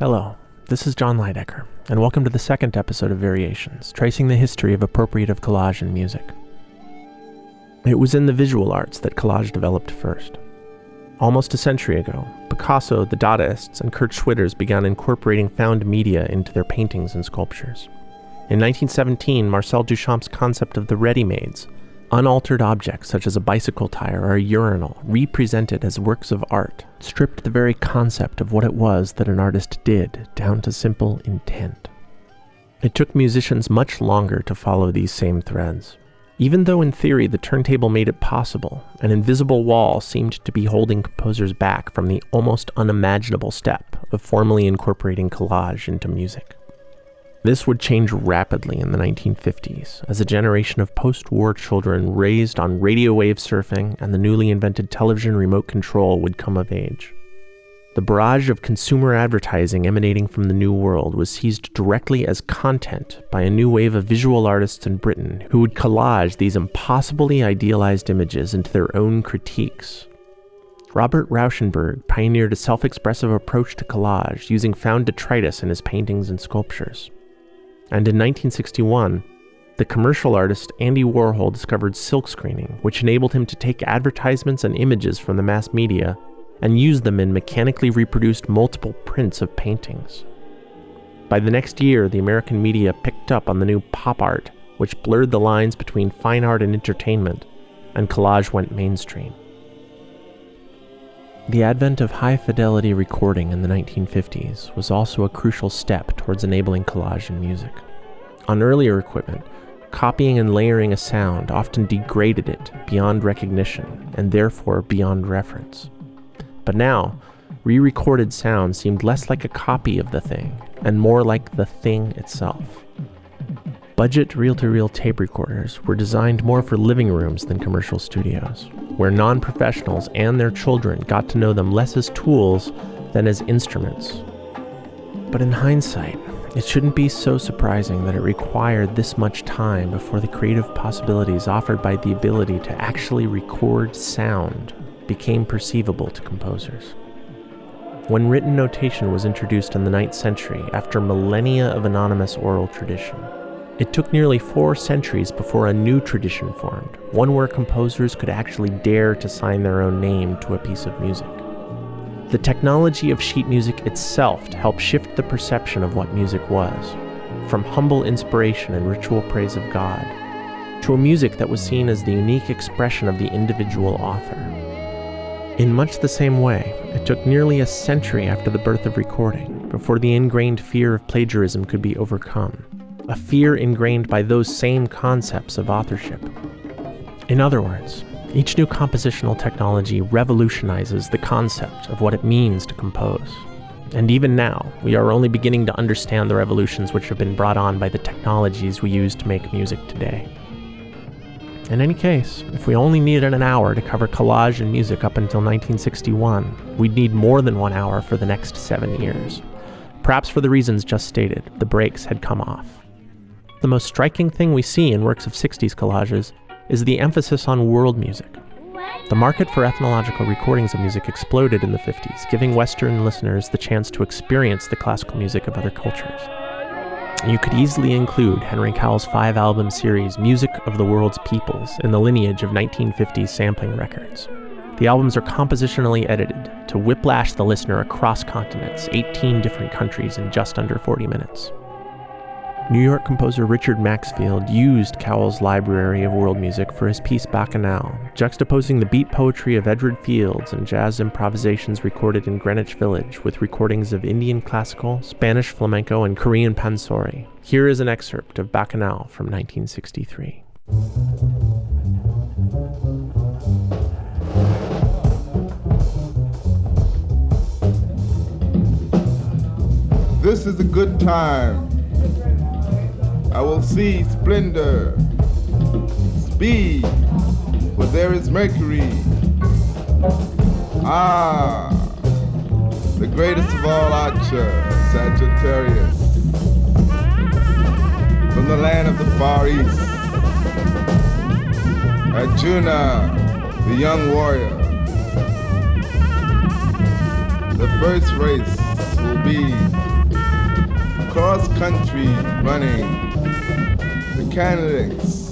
Hello, this is Jon Leidecker, and welcome to the second episode of Variations, tracing the history of appropriative collage in music. It was in the visual arts that collage developed first. Almost a century ago, Picasso, the Dadaists, and Kurt Schwitters began incorporating found media into their paintings and sculptures. In 1917, Marcel Duchamp's concept of the ready-mades Unaltered objects such as a bicycle tire or a urinal, represented as works of art, stripped the very concept of what it was that an artist did down to simple intent. It took musicians much longer to follow these same threads. Even though in theory the turntable made it possible, an invisible wall seemed to be holding composers back from the almost unimaginable step of formally incorporating collage into music. This would change rapidly in the 1950s as a generation of post war children raised on radio wave surfing and the newly invented television remote control would come of age. The barrage of consumer advertising emanating from the New World was seized directly as content by a new wave of visual artists in Britain who would collage these impossibly idealized images into their own critiques. Robert Rauschenberg pioneered a self expressive approach to collage using found detritus in his paintings and sculptures. And in 1961, the commercial artist Andy Warhol discovered silk screening, which enabled him to take advertisements and images from the mass media and use them in mechanically reproduced multiple prints of paintings. By the next year, the American media picked up on the new pop art, which blurred the lines between fine art and entertainment, and collage went mainstream. The advent of high fidelity recording in the 1950s was also a crucial step towards enabling collage in music. On earlier equipment, copying and layering a sound often degraded it beyond recognition and therefore beyond reference. But now, re recorded sound seemed less like a copy of the thing and more like the thing itself. Budget reel to reel tape recorders were designed more for living rooms than commercial studios, where non professionals and their children got to know them less as tools than as instruments. But in hindsight, it shouldn't be so surprising that it required this much time before the creative possibilities offered by the ability to actually record sound became perceivable to composers. When written notation was introduced in the 9th century after millennia of anonymous oral tradition, it took nearly four centuries before a new tradition formed, one where composers could actually dare to sign their own name to a piece of music. The technology of sheet music itself helped shift the perception of what music was, from humble inspiration and ritual praise of God, to a music that was seen as the unique expression of the individual author. In much the same way, it took nearly a century after the birth of recording before the ingrained fear of plagiarism could be overcome a fear ingrained by those same concepts of authorship. In other words, each new compositional technology revolutionizes the concept of what it means to compose. And even now, we are only beginning to understand the revolutions which have been brought on by the technologies we use to make music today. In any case, if we only needed an hour to cover collage and music up until 1961, we'd need more than one hour for the next seven years. Perhaps for the reasons just stated, the brakes had come off. The most striking thing we see in works of 60s collages is the emphasis on world music. The market for ethnological recordings of music exploded in the 50s, giving Western listeners the chance to experience the classical music of other cultures. You could easily include Henry Cowell's five album series Music of the World's Peoples in the lineage of 1950s sampling records. The albums are compositionally edited to whiplash the listener across continents, 18 different countries in just under 40 minutes. New York composer Richard Maxfield used Cowell's library of world music for his piece Bacchanal, juxtaposing the beat poetry of Edward Fields and jazz improvisations recorded in Greenwich Village with recordings of Indian classical, Spanish flamenco, and Korean pansori. Here is an excerpt of Bacchanal from 1963. This is a good time I will see splendor, speed, where there is Mercury. Ah, the greatest of all Archer, Sagittarius, from the land of the Far East. Arjuna, the young warrior, the first race will be cross country running the candidates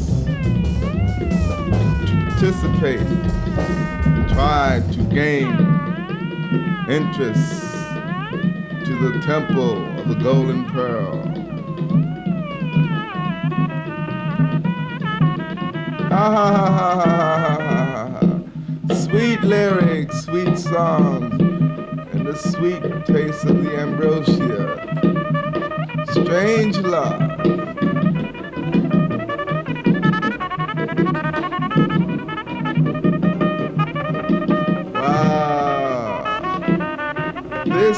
to participate, try to gain interest to the temple of the golden pearl. Sweet lyrics, sweet songs, and the sweet taste of the ambrosia. Strange love.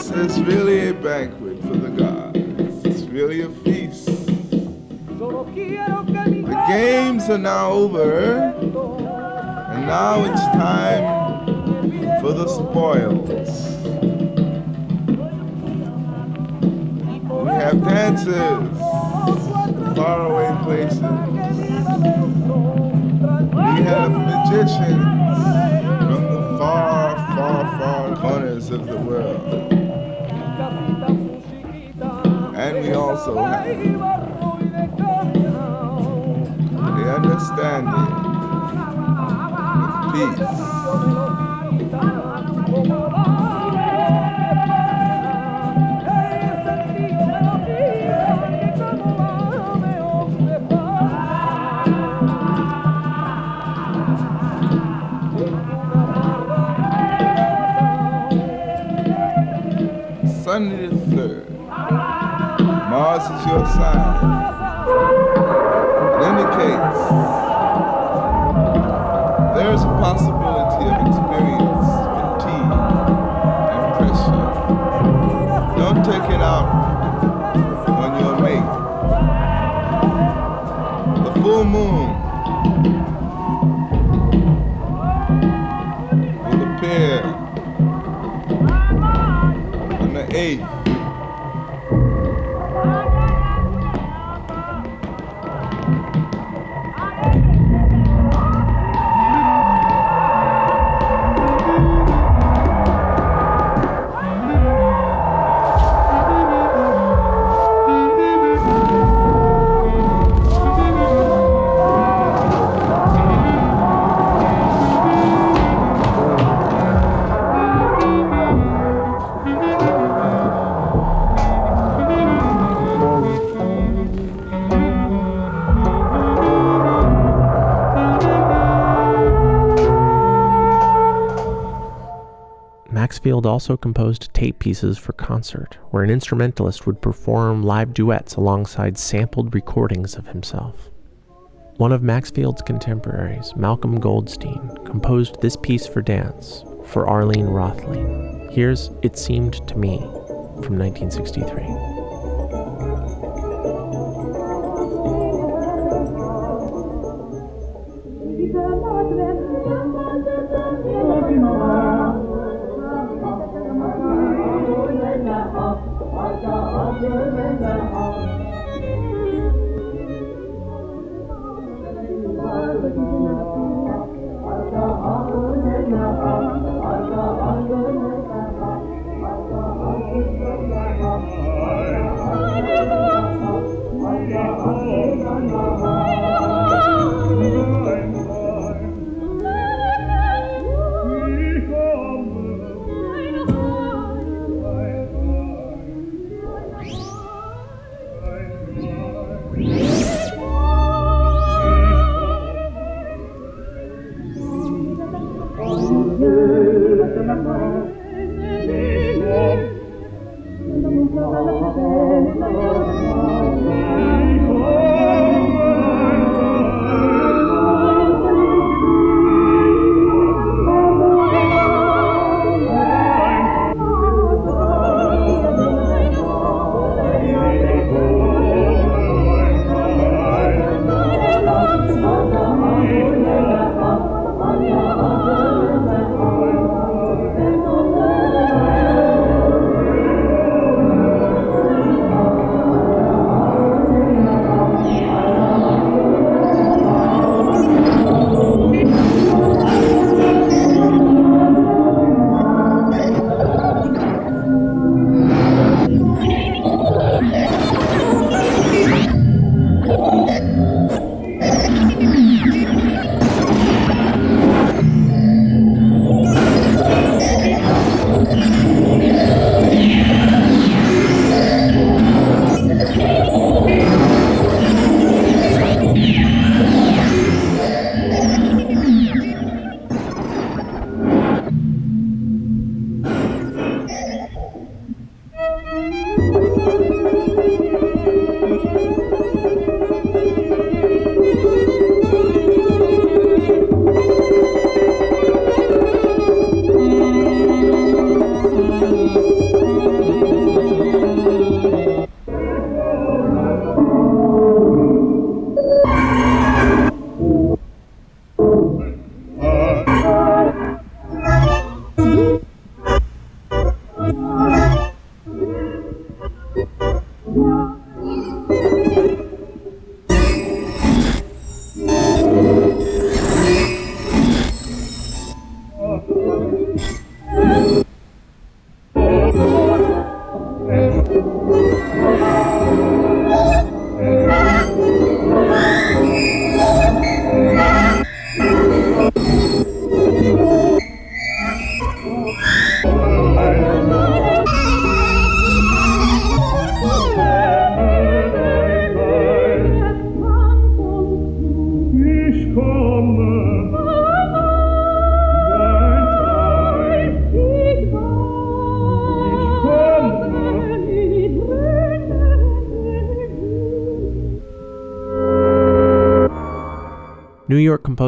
This is really a banquet for the gods. It's really a feast. The games are now over, and now it's time for the spoils. We have dances, faraway places. We have magicians from the far, far, far corners of the world. Also have the understanding of peace. Maxfield also composed tape pieces for concert, where an instrumentalist would perform live duets alongside sampled recordings of himself. One of Maxfield's contemporaries, Malcolm Goldstein, composed this piece for dance for Arlene Rothlein. Here's It Seemed to Me from 1963.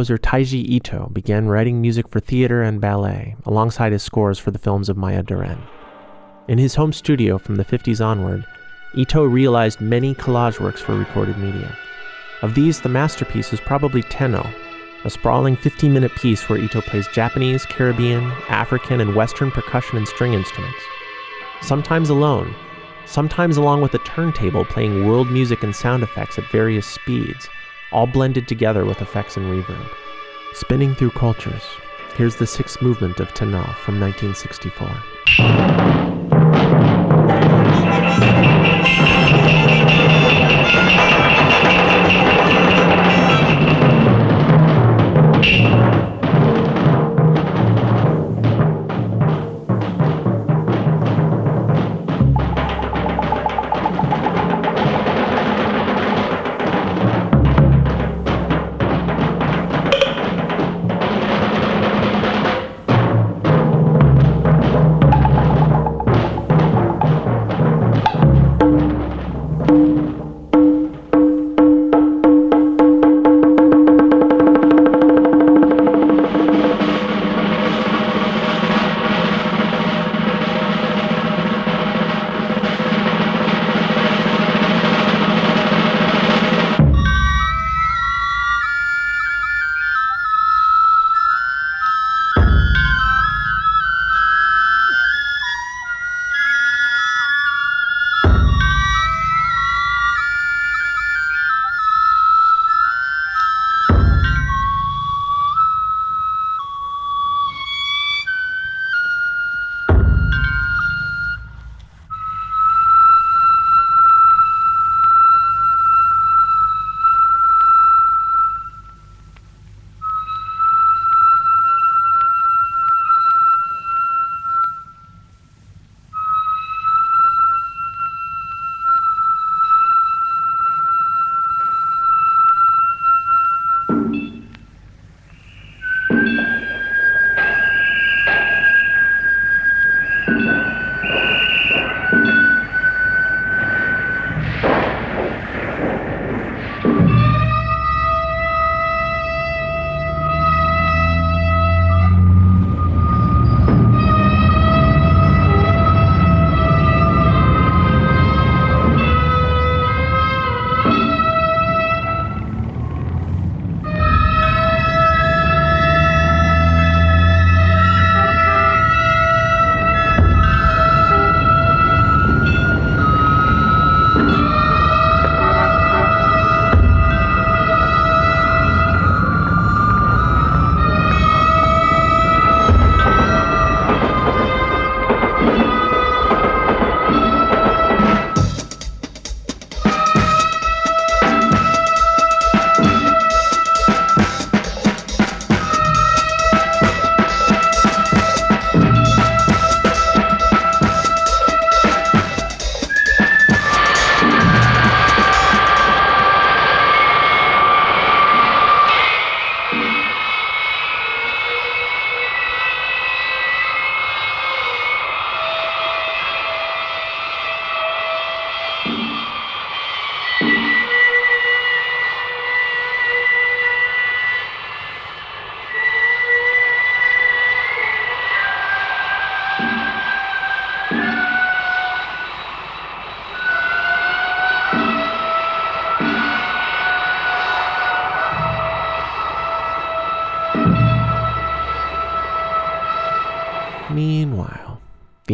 Composer Teiji Ito began writing music for theater and ballet alongside his scores for the films of Maya Deren. In his home studio from the 50s onward, Ito realized many collage works for recorded media. Of these, the masterpiece is probably Tenno, a sprawling 15 minute piece where Ito plays Japanese, Caribbean, African, and Western percussion and string instruments. Sometimes alone, sometimes along with a turntable playing world music and sound effects at various speeds all blended together with effects and reverb. Spinning through cultures, here's the sixth movement of Tenno from 1964.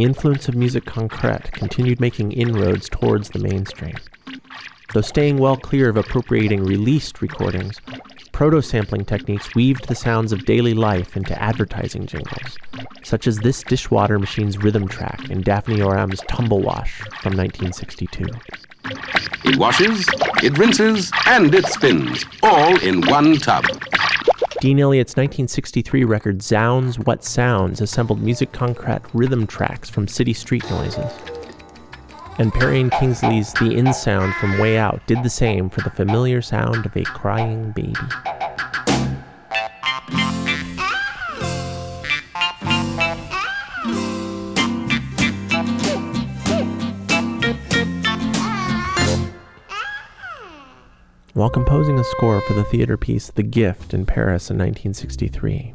Influence of musique concrète continued making inroads towards the mainstream. Though staying well clear of appropriating released recordings, Proto sampling techniques weaved the sounds of daily life into advertising jingles, such as this dishwater machine's rhythm track in Daphne Oram's Tumble Wash from 1962. It washes, it rinses, and it spins, all in one tub. Dean Elliott's 1963 record Zounds What Sounds assembled musique concrète rhythm tracks from city street noises. And Perry and Kingsley's The In Sound from Way Out did the same for the familiar sound of a crying baby. While composing a score for the theater piece The Gift in Paris in 1963,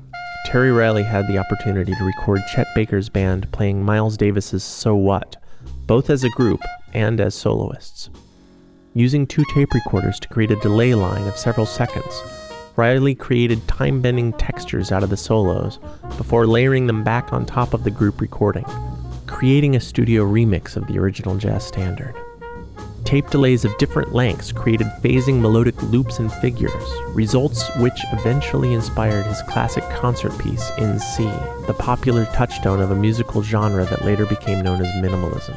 Terry Riley had the opportunity to record Chet Baker's band playing Miles Davis's So What, both as a group and as soloists. Using two tape recorders to create a delay line of several seconds, Riley created time bending textures out of the solos before layering them back on top of the group recording, creating a studio remix of the original jazz standard. Tape delays of different lengths created phasing melodic loops and figures, results which eventually inspired his classic concert piece in C, the popular touchstone of a musical genre that later became known as minimalism.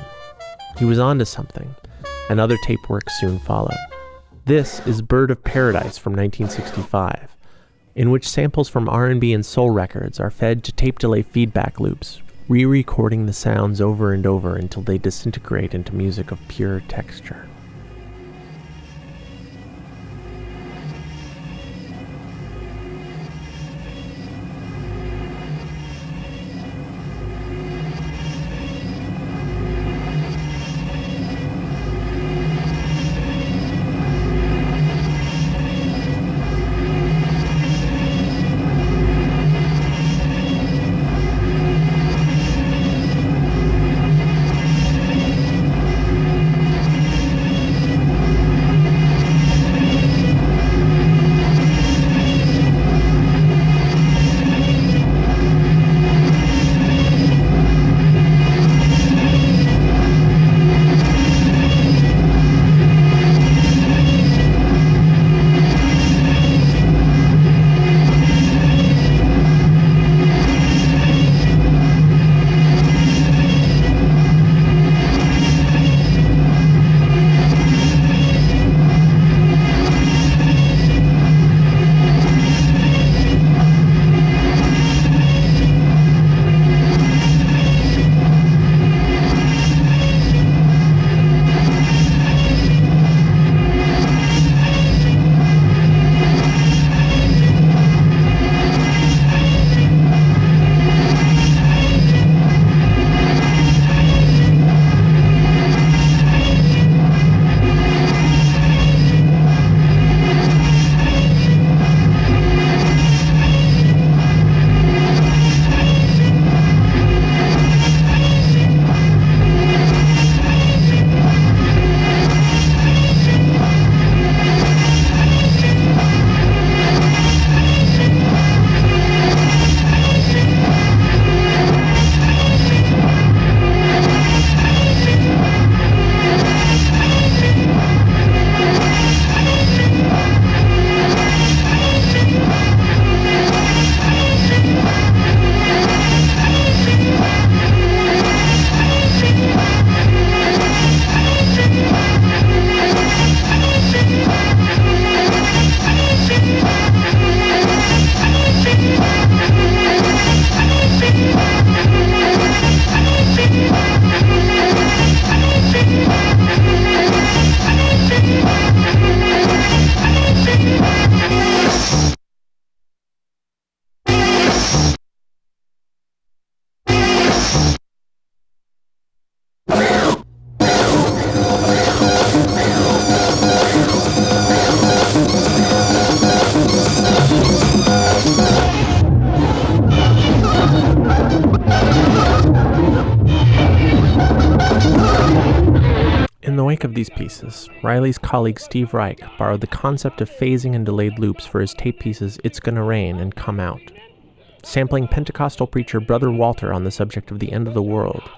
He was onto something, and other tape work soon followed. This is Bird of Paradise from 1965, in which samples from R&B and soul records are fed to tape delay feedback loops, re-recording the sounds over and over until they disintegrate into music of pure texture. Riley's colleague Steve Reich borrowed the concept of phasing and delayed loops for his tape pieces It's Gonna Rain and Come Out. Sampling Pentecostal preacher Brother Walter on the subject of the end of the world,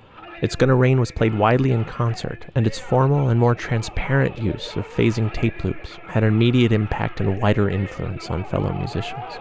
It's Gonna Rain was played widely in concert, and its formal and more transparent use of phasing tape loops had an immediate impact and wider influence on fellow musicians.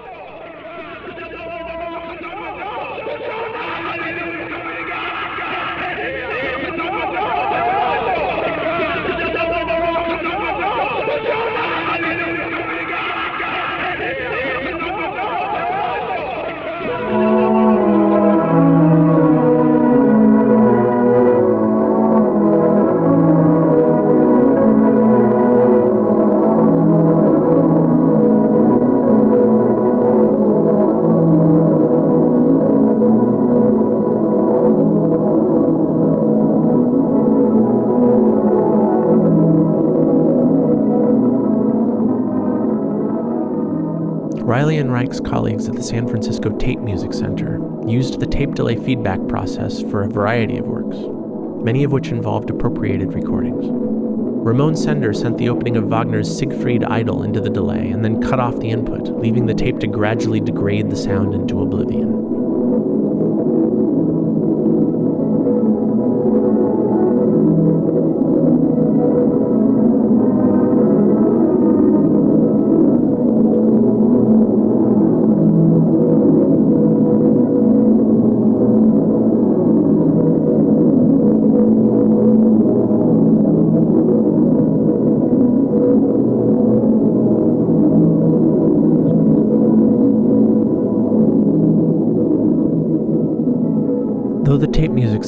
Reich's colleagues at the San Francisco Tape Music Center used the tape delay feedback process for a variety of works, many of which involved appropriated recordings. Ramon Sender sent the opening of Wagner's Siegfried Idyll into the delay and then cut off the input, leaving the tape to gradually degrade the sound into oblivion.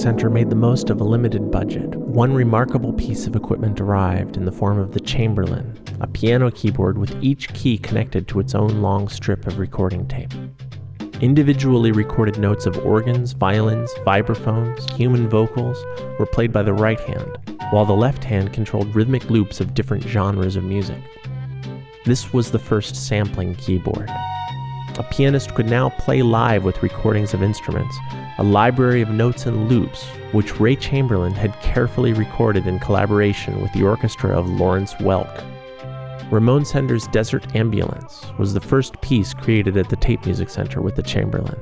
Center made the most of a limited budget, one remarkable piece of equipment arrived in the form of the Chamberlin, a piano keyboard with each key connected to its own long strip of recording tape. Individually recorded notes of organs, violins, vibraphones, human vocals were played by the right hand, while the left hand controlled rhythmic loops of different genres of music. This was the first sampling keyboard. A pianist could now play live with recordings of instruments, a library of notes and loops, which Ray Chamberlin had carefully recorded in collaboration with the orchestra of Lawrence Welk. Ramon Sender's Desert Ambulance was the first piece created at the Tape Music Center with the Chamberlin.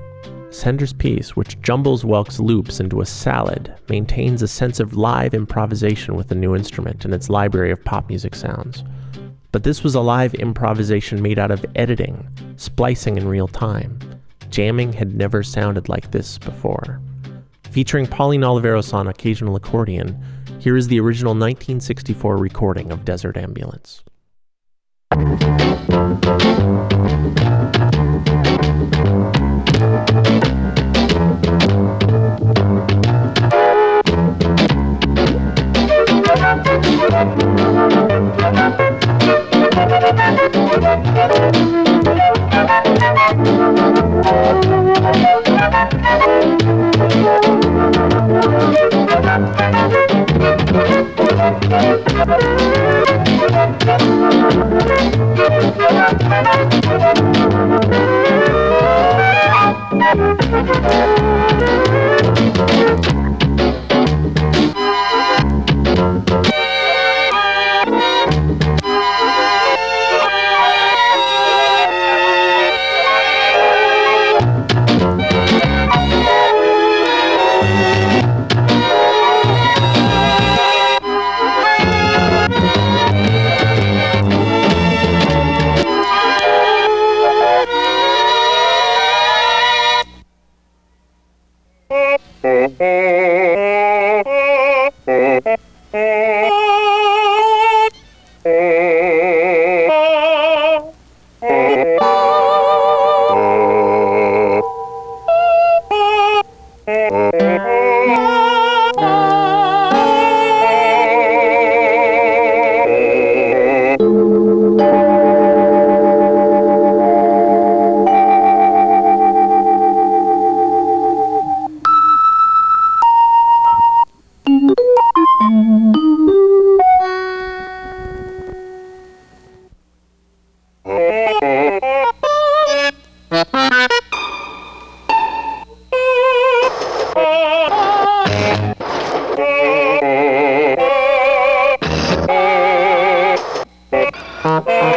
Sender's piece, which jumbles Welk's loops into a salad, maintains a sense of live improvisation with the new instrument and its library of pop music sounds. But this was a live improvisation made out of editing, splicing in real time. Jamming had never sounded like this before. Featuring Pauline Oliveros on occasional accordion, here is the original 1964 recording of Desert Ambulance. Uh-oh.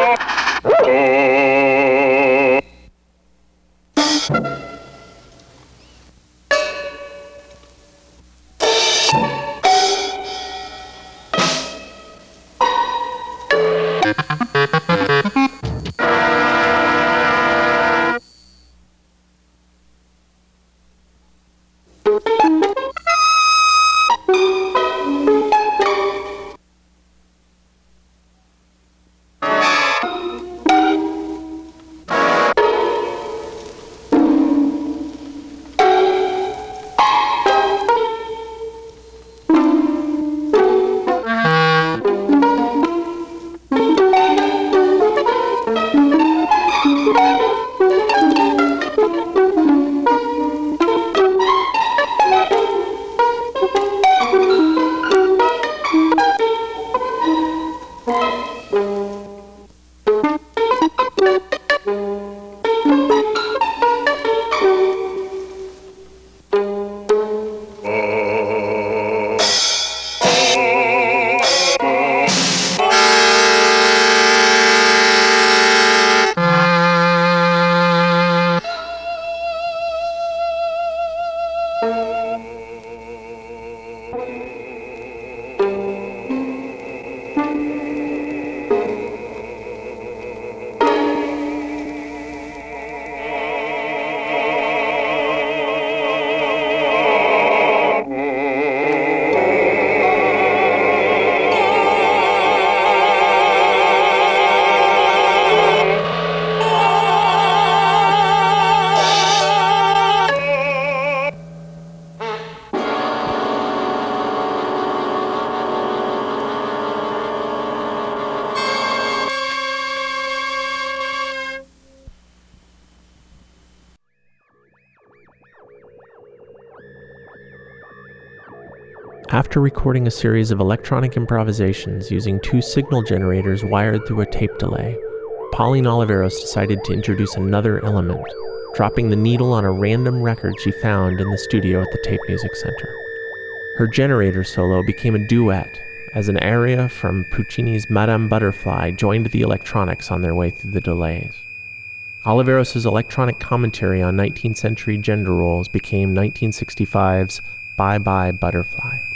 After recording a series of electronic improvisations using two signal generators wired through a tape delay, Pauline Oliveros decided to introduce another element, dropping the needle on a random record she found in the studio at the Tape Music Center. Her generator solo became a duet as an aria from Puccini's Madame Butterfly joined the electronics on their way through the delays. Oliveros' electronic commentary on 19th century gender roles became 1965's Bye Bye Butterfly.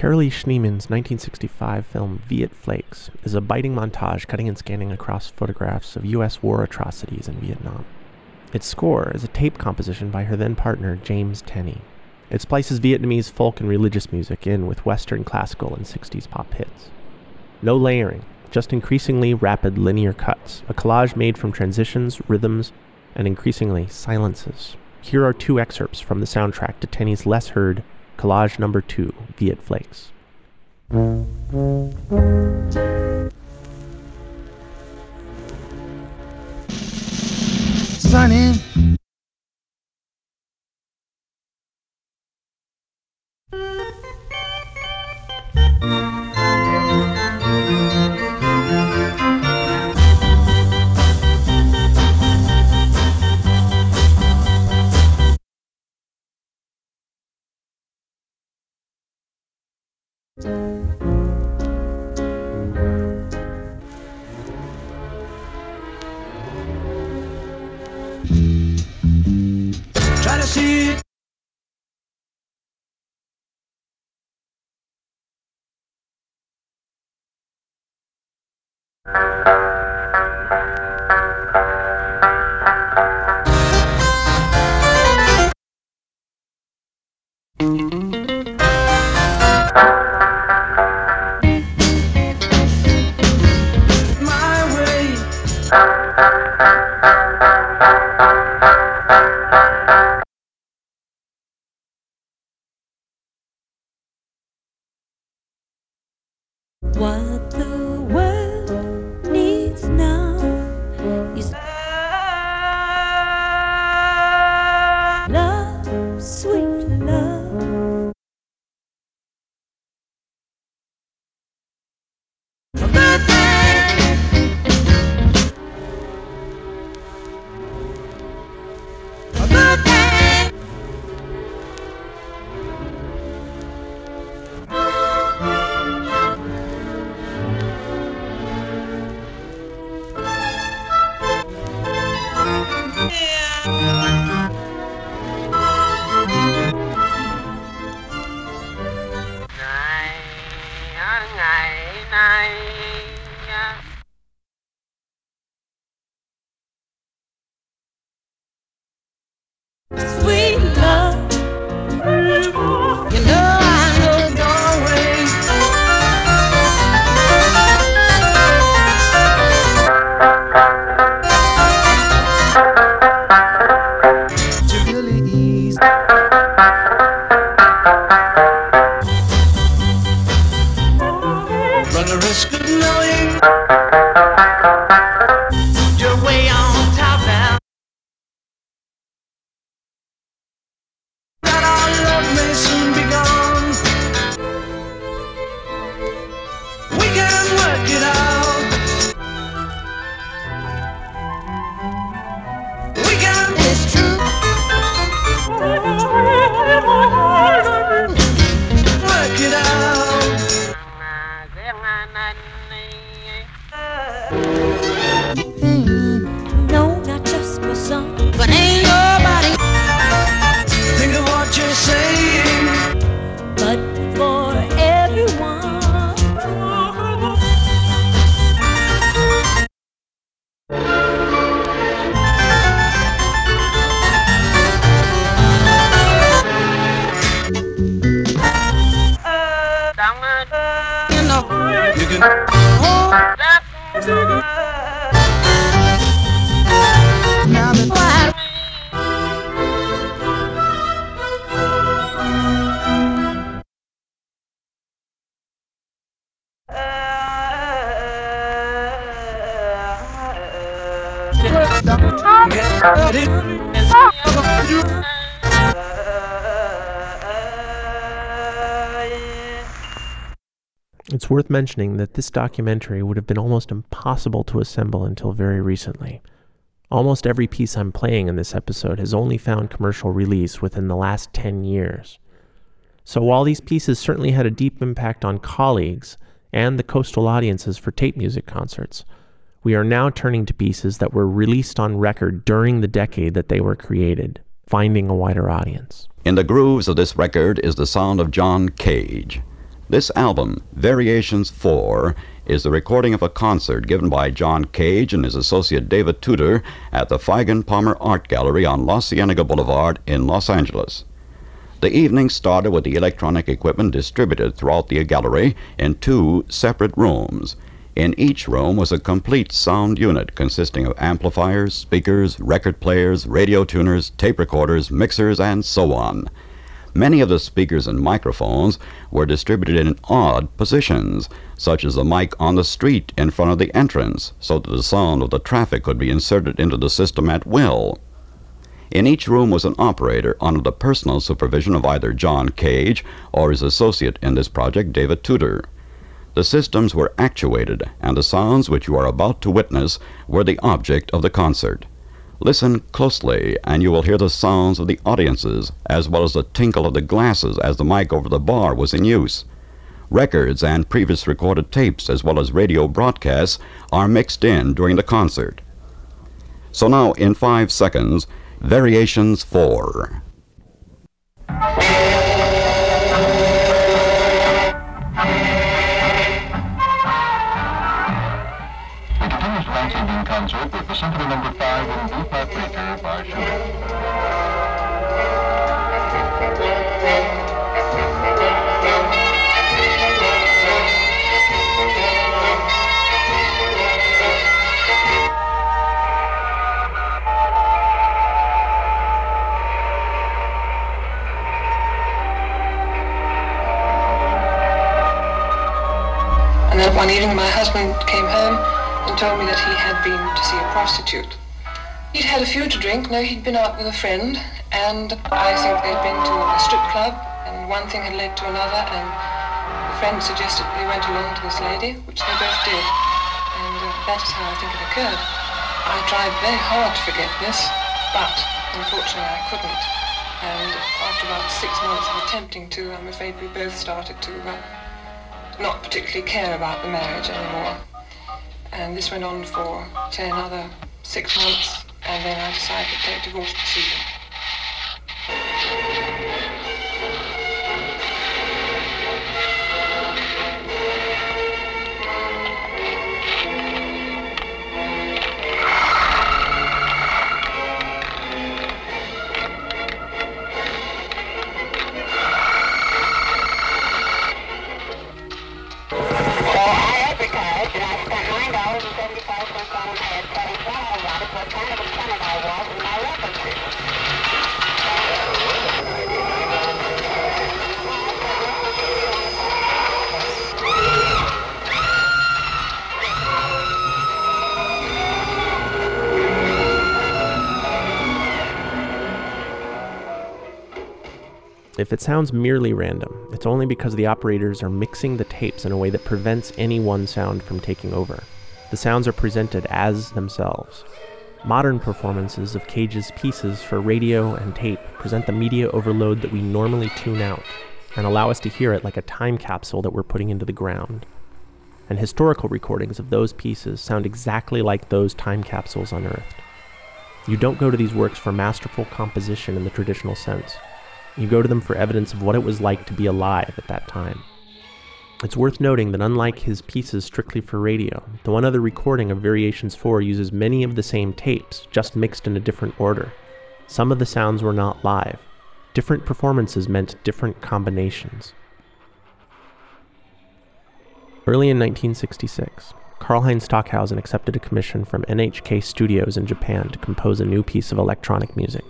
Carolee Schneemann's 1965 film Viet Flakes is a biting montage cutting and scanning across photographs of U.S. war atrocities in Vietnam. Its score is a tape composition by her then partner James Tenney. It splices Vietnamese folk and religious music in with Western classical and 60s pop hits. No layering, just increasingly rapid linear cuts, a collage made from transitions, rhythms, and increasingly silences. Here are two excerpts from the soundtrack to Tenney's less heard collage number two, Viet Flakes. Sunny. It's worth mentioning that this documentary would have been almost impossible to assemble until very recently. Almost every piece I'm playing in this episode has only found commercial release within the last 10 years. So while these pieces certainly had a deep impact on colleagues and the coastal audiences for tape music concerts, we are now turning to pieces that were released on record during the decade that they were created, finding a wider audience. In the grooves of this record is the sound of John Cage. This album, Variations 4, is the recording of a concert given by John Cage and his associate David Tudor at the Feigen Palmer Art Gallery on La Cienega Boulevard in Los Angeles. The evening started with the electronic equipment distributed throughout the gallery in two separate rooms. In each room was a complete sound unit consisting of amplifiers, speakers, record players, radio tuners, tape recorders, mixers, and so on. Many of the speakers and microphones were distributed in odd positions, such as the mic on the street in front of the entrance, so that the sound of the traffic could be inserted into the system at will. In each room was an operator under the personal supervision of either John Cage or his associate in this project, David Tudor. The systems were actuated, and the sounds which you are about to witness were the object of the concert. Listen closely, and you will hear the sounds of the audiences, as well as the tinkle of the glasses as the mic over the bar was in use. Records and previous recorded tapes, as well as radio broadcasts, are mixed in during the concert. So now, in five seconds, Variations 4. Symphony Number 5 in B-flat major by Schubert. One evening my husband came home and told me that he had been see a prostitute. He'd had a few to drink, no, he'd been out with a friend, and I think they'd been to a strip club, and one thing had led to another, and the friend suggested they went along to this lady, which they both did. And uh, that is how I think it occurred. I tried very hard to forget this, but unfortunately I couldn't. And after about six months of attempting to, I'm afraid we both started to uh, not particularly care about the marriage anymore. And this went on for, another six months, and then I decided to take divorce proceeding. If it sounds merely random, it's only because the operators are mixing the tapes in a way that prevents any one sound from taking over. The sounds are presented as themselves. Modern performances of Cage's pieces for radio and tape present the media overload that we normally tune out and allow us to hear it like a time capsule that we're putting into the ground. And historical recordings of those pieces sound exactly like those time capsules unearthed. You don't go to these works for masterful composition in the traditional sense. You go to them for evidence of what it was like to be alive at that time. It's worth noting that unlike his pieces strictly for radio, the one other recording of Variations 4 uses many of the same tapes, just mixed in a different order. Some of the sounds were not live. Different performances meant different combinations. Early in 1966, Karlheinz Stockhausen accepted a commission from NHK Studios in Japan to compose a new piece of electronic music.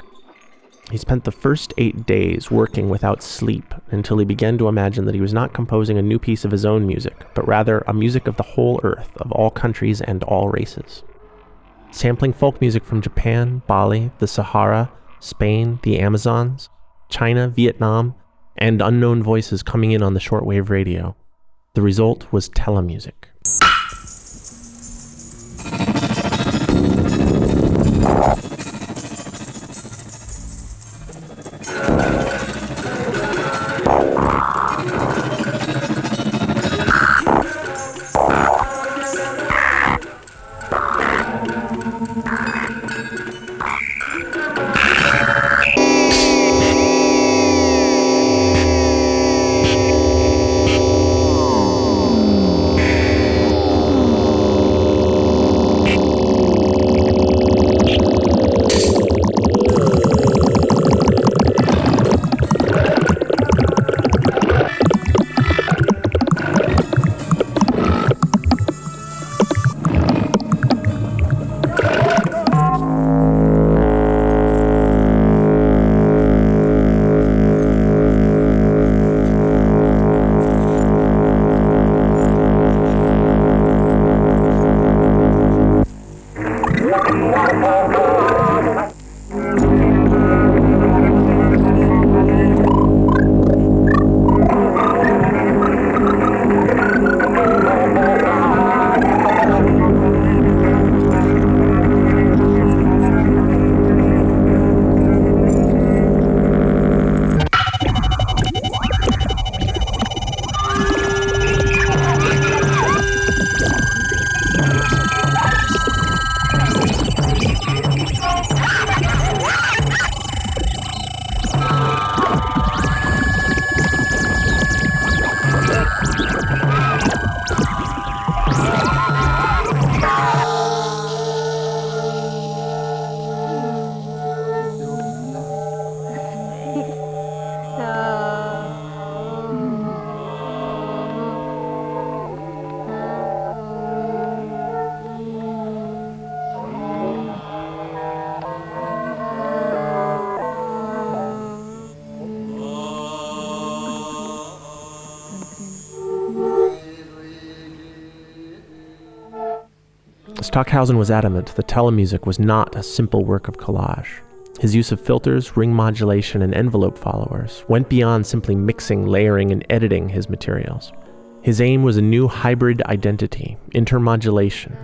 He spent the first eight days working without sleep until he began to imagine that he was not composing a new piece of his own music, but rather a music of the whole earth, of all countries and all races. Sampling folk music from Japan, Bali, the Sahara, Spain, the Amazons, China, Vietnam, and unknown voices coming in on the shortwave radio. The result was Telemusik. Stockhausen was adamant that Telemusik was not a simple work of collage. His use of filters, ring modulation, and envelope followers went beyond simply mixing, layering, and editing his materials. His aim was a new hybrid identity, intermodulation.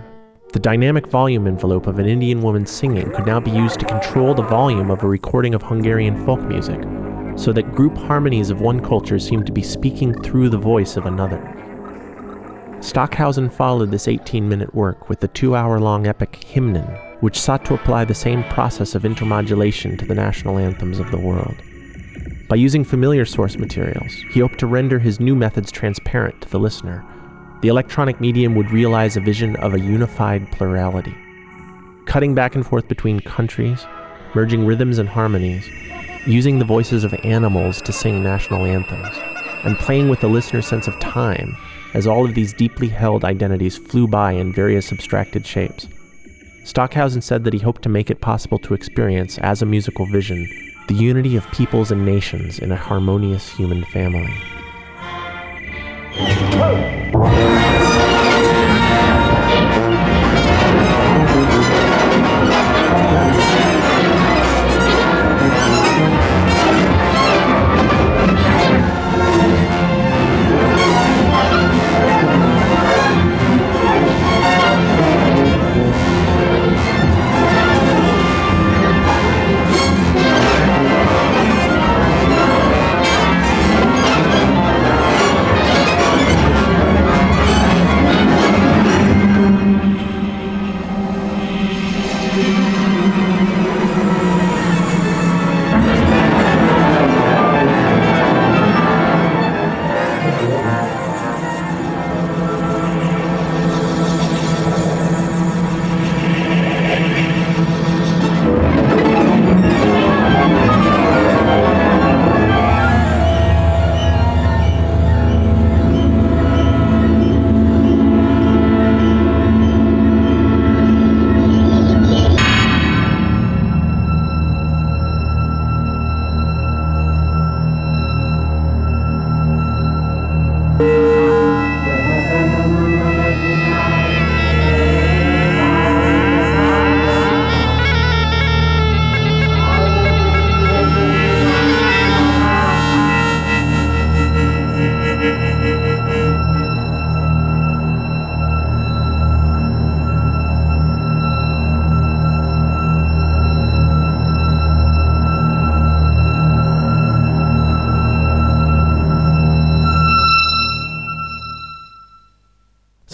The dynamic volume envelope of an Indian woman singing could now be used to control the volume of a recording of Hungarian folk music, so that group harmonies of one culture seemed to be speaking through the voice of another. Stockhausen followed this 18 minute work with the two hour long epic Hymnen, which sought to apply the same process of intermodulation to the national anthems of the world. By using familiar source materials, he hoped to render his new methods transparent to the listener. The electronic medium would realize a vision of a unified plurality. Cutting back and forth between countries, merging rhythms and harmonies, using the voices of animals to sing national anthems, and playing with the listener's sense of time as all of these deeply held identities flew by in various abstracted shapes. Stockhausen said that he hoped to make it possible to experience, as a musical vision, the unity of peoples and nations in a harmonious human family.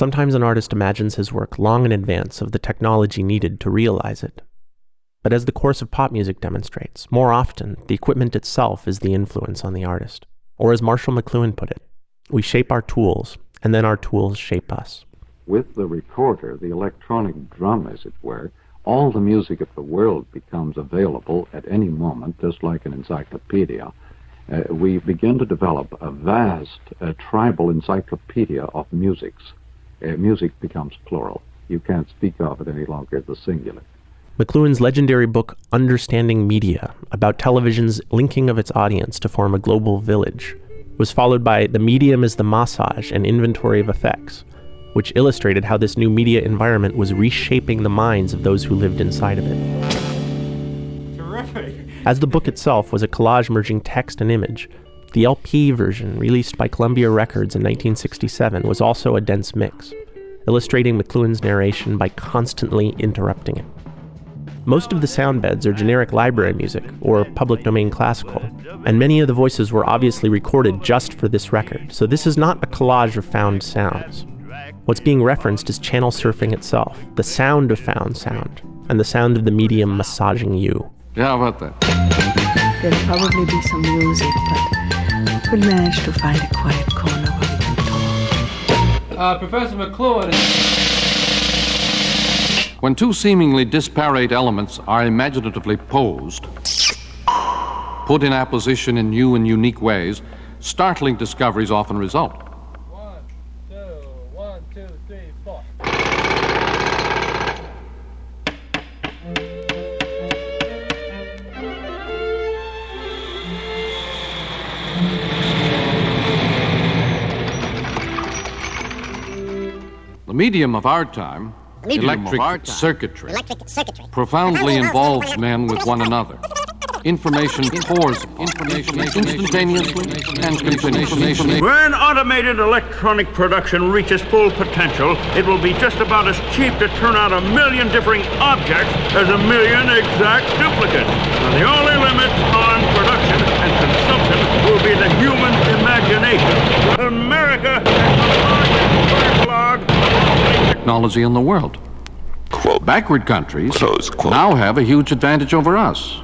Sometimes an artist imagines his work long in advance of the technology needed to realize it. But as the course of pop music demonstrates, more often the equipment itself is the influence on the artist. Or as Marshall McLuhan put it, we shape our tools, and then our tools shape us. With the recorder, the electronic drum, as it were, all the music of the world becomes available at any moment, just like an encyclopedia. Uh, we begin to develop a vast uh, tribal encyclopedia of musics Uh, music becomes plural. You can't speak of it any longer as the singular. McLuhan's legendary book, Understanding Media, about television's linking of its audience to form a global village, was followed by The Medium is the Massage and Inventory of Effects, which illustrated how this new media environment was reshaping the minds of those who lived inside of it. Terrific. As the book itself was a collage merging text and image, the LP version, released by Columbia Records in 1967, was also a dense mix, illustrating McLuhan's narration by constantly interrupting it. Most of the sound beds are generic library music, or public domain classical, and many of the voices were obviously recorded just for this record, so this is not a collage of found sounds. What's being referenced is channel surfing itself, the sound of found sound, and the sound of the medium massaging you. Yeah, how about that? There'll probably be some music, but We'll manage to find a quiet corner where we can talk. Uh, Professor McLuhan. When two seemingly disparate elements are imaginatively posed, put in apposition in new and unique ways, startling discoveries often result. The medium of our time electric circuitry, Electric circuitry. profoundly involves men with one another. Information pours information instantaneously and continuously. When automated electronic production reaches full potential, it will be just about as cheap to turn out a million differing objects as a million exact duplicates. And the only limits on production and consumption will be the human imagination. America has the largest backlog technology in the world. Backward countries now have a huge advantage over us.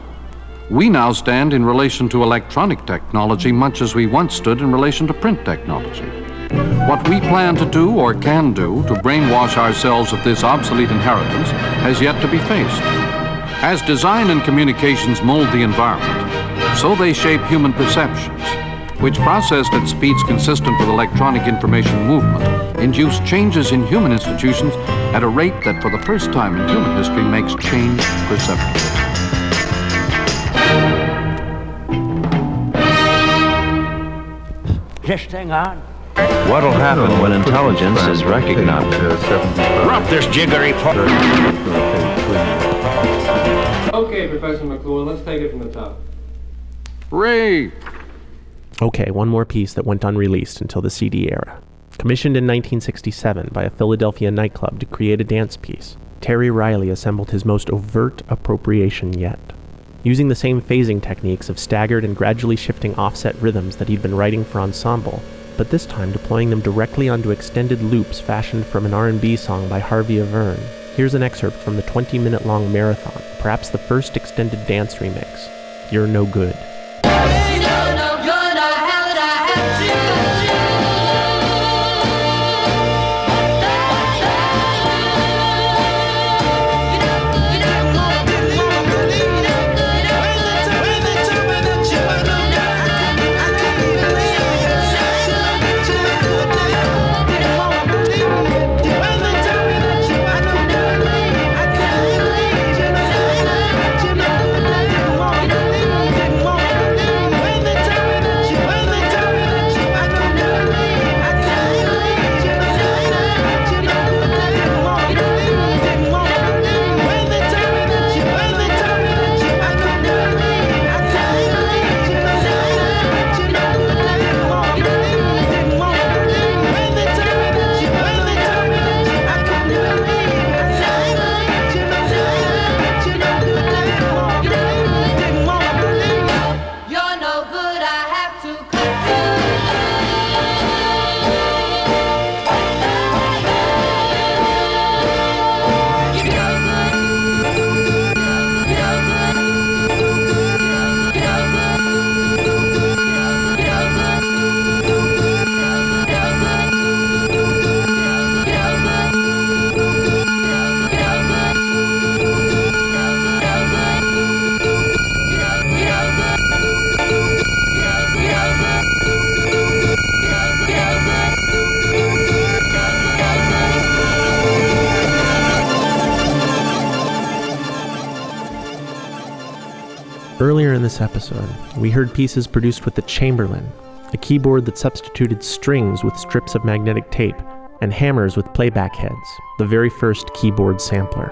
We now stand in relation to electronic technology much as we once stood in relation to print technology. What we plan to do or can do to brainwash ourselves of this obsolete inheritance has yet to be faced. As design and communications mold the environment, so they shape human perceptions, which processed at speeds consistent with electronic information movement, induce changes in human institutions at a rate that for the first time in human history makes change perceptible. Just hang on. What'll happen when intelligence is recognized? Drop this jiggery part. Okay, Professor McClure, let's take it from the top. Ray! Okay, one more piece that went unreleased until the CD era. Commissioned in 1967 by a Philadelphia nightclub to create a dance piece, Terry Riley assembled his most overt appropriation yet. Using the same phasing techniques of staggered and gradually shifting offset rhythms that he'd been writing for ensemble, but this time deploying them directly onto extended loops fashioned from an R&B song by Harvey Averne. Here's an excerpt from the 20-minute long marathon, perhaps the first extended dance remix. You're no good. This episode, we heard pieces produced with the Chamberlin, a keyboard that substituted strings with strips of magnetic tape and hammers with playback heads, the very first keyboard sampler.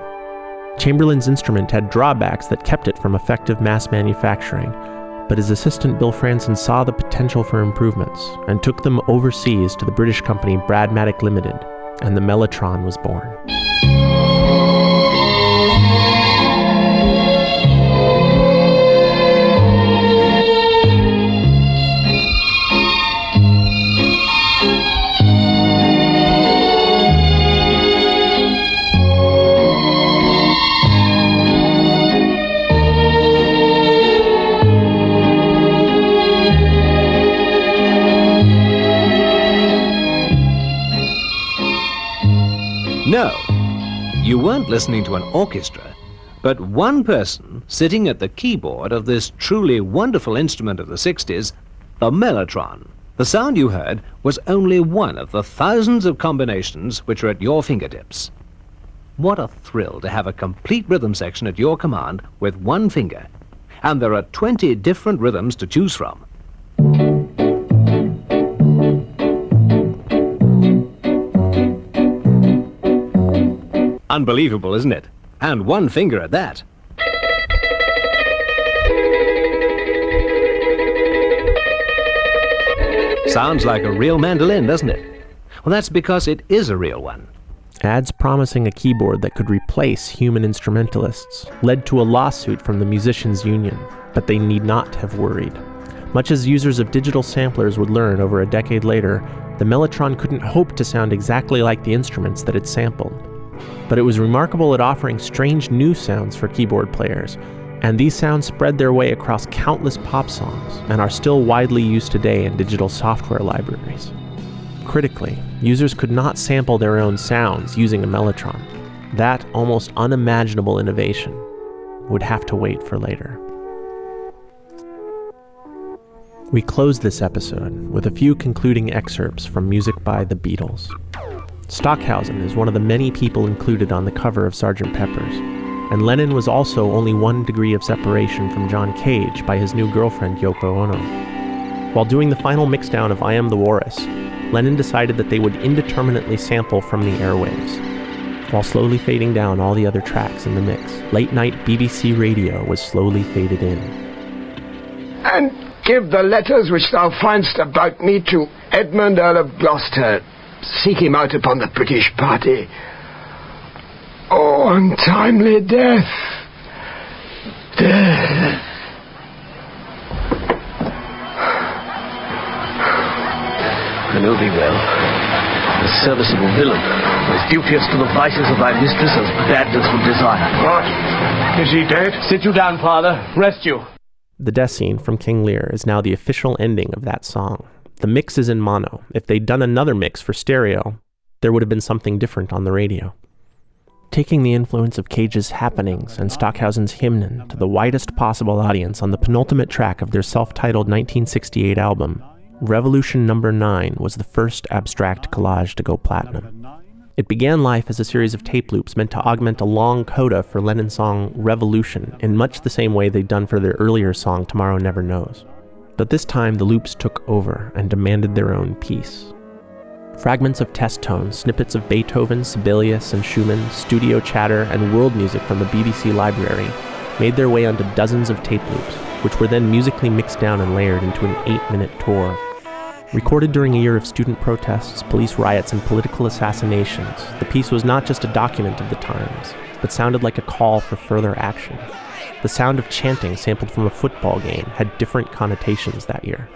Chamberlin's instrument had drawbacks that kept it from effective mass manufacturing, but his assistant Bill Fransen saw the potential for improvements and took them overseas to the British company Bradmatic Limited, and the Mellotron was born. You weren't listening to an orchestra, but one person sitting at the keyboard of this truly wonderful instrument of the 60s, the mellotron. The sound you heard was only one of the thousands of combinations which are at your fingertips. What a thrill to have a complete rhythm section at your command with one finger. And there are 20 different rhythms to choose from. Unbelievable, isn't it? And one finger at that. Sounds like a real mandolin, doesn't it? Well, that's because it is a real one. Ads promising a keyboard that could replace human instrumentalists led to a lawsuit from the Musicians Union, but they need not have worried. Much as users of digital samplers would learn over a decade later, the Mellotron couldn't hope to sound exactly like the instruments that it sampled. But it was remarkable at offering strange new sounds for keyboard players, and these sounds spread their way across countless pop songs and are still widely used today in digital software libraries. Critically, users could not sample their own sounds using a Mellotron. That almost unimaginable innovation would have to wait for later. We close this episode with a few concluding excerpts from music by the Beatles. Stockhausen is one of the many people included on the cover of Sgt. Pepper's, and Lennon was also only one degree of separation from John Cage by his new girlfriend Yoko Ono. While doing the final mixdown of I Am the Walrus, Lennon decided that they would indeterminately sample from the airwaves. While slowly fading down all the other tracks in the mix, late night BBC radio was slowly faded in. And give the letters which thou findst about me to Edmund Earl of Gloucester. Seek him out upon the British party. Oh, untimely death. Death. I know thee well. A serviceable villain, as duteous to the vices of thy mistress as badness would desire. What? Is he dead? Sit you down, father. Rest you. The death scene from King Lear is now the official ending of that song. The mix is in mono. If they'd done another mix for stereo, there would have been something different on the radio. Taking the influence of Cage's Happenings and Stockhausen's Hymnen to the widest possible audience on the penultimate track of their self titled 1968 album, Revolution Number 9 was the first abstract collage to go platinum. It began life as a series of tape loops meant to augment a long coda for Lennon's song Revolution in much the same way they'd done for their earlier song Tomorrow Never Knows. But this time the loops took over and demanded their own piece. Fragments of test tones, snippets of Beethoven, Sibelius, and Schumann, studio chatter, and world music from the BBC library made their way onto dozens of tape loops, which were then musically mixed down and layered into an eight minute tour. Recorded during a year of student protests, police riots, and political assassinations, the piece was not just a document of the times, but sounded like a call for further action. The sound of chanting sampled from a football game had different connotations that year.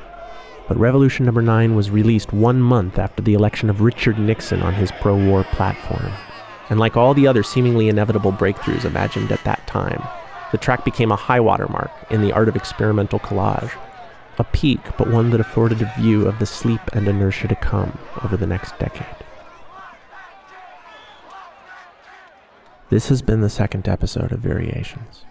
But Revolution Number 9 was released one month after the election of Richard Nixon on his pro war platform. And like all the other seemingly inevitable breakthroughs imagined at that time, the track became a high water mark in the art of experimental collage. A peak, but one that afforded a view of the sleep and inertia to come over the next decade. This has been the second episode of Variations.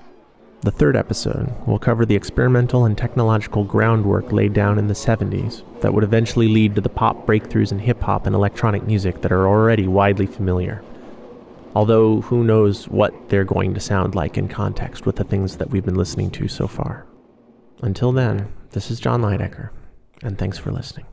The third episode will cover the experimental and technological groundwork laid down in the 70s that would eventually lead to the pop breakthroughs in hip hop and electronic music that are already widely familiar. Although, who knows what they're going to sound like in context with the things that we've been listening to so far. Until then, this is Jon Leidecker, and thanks for listening.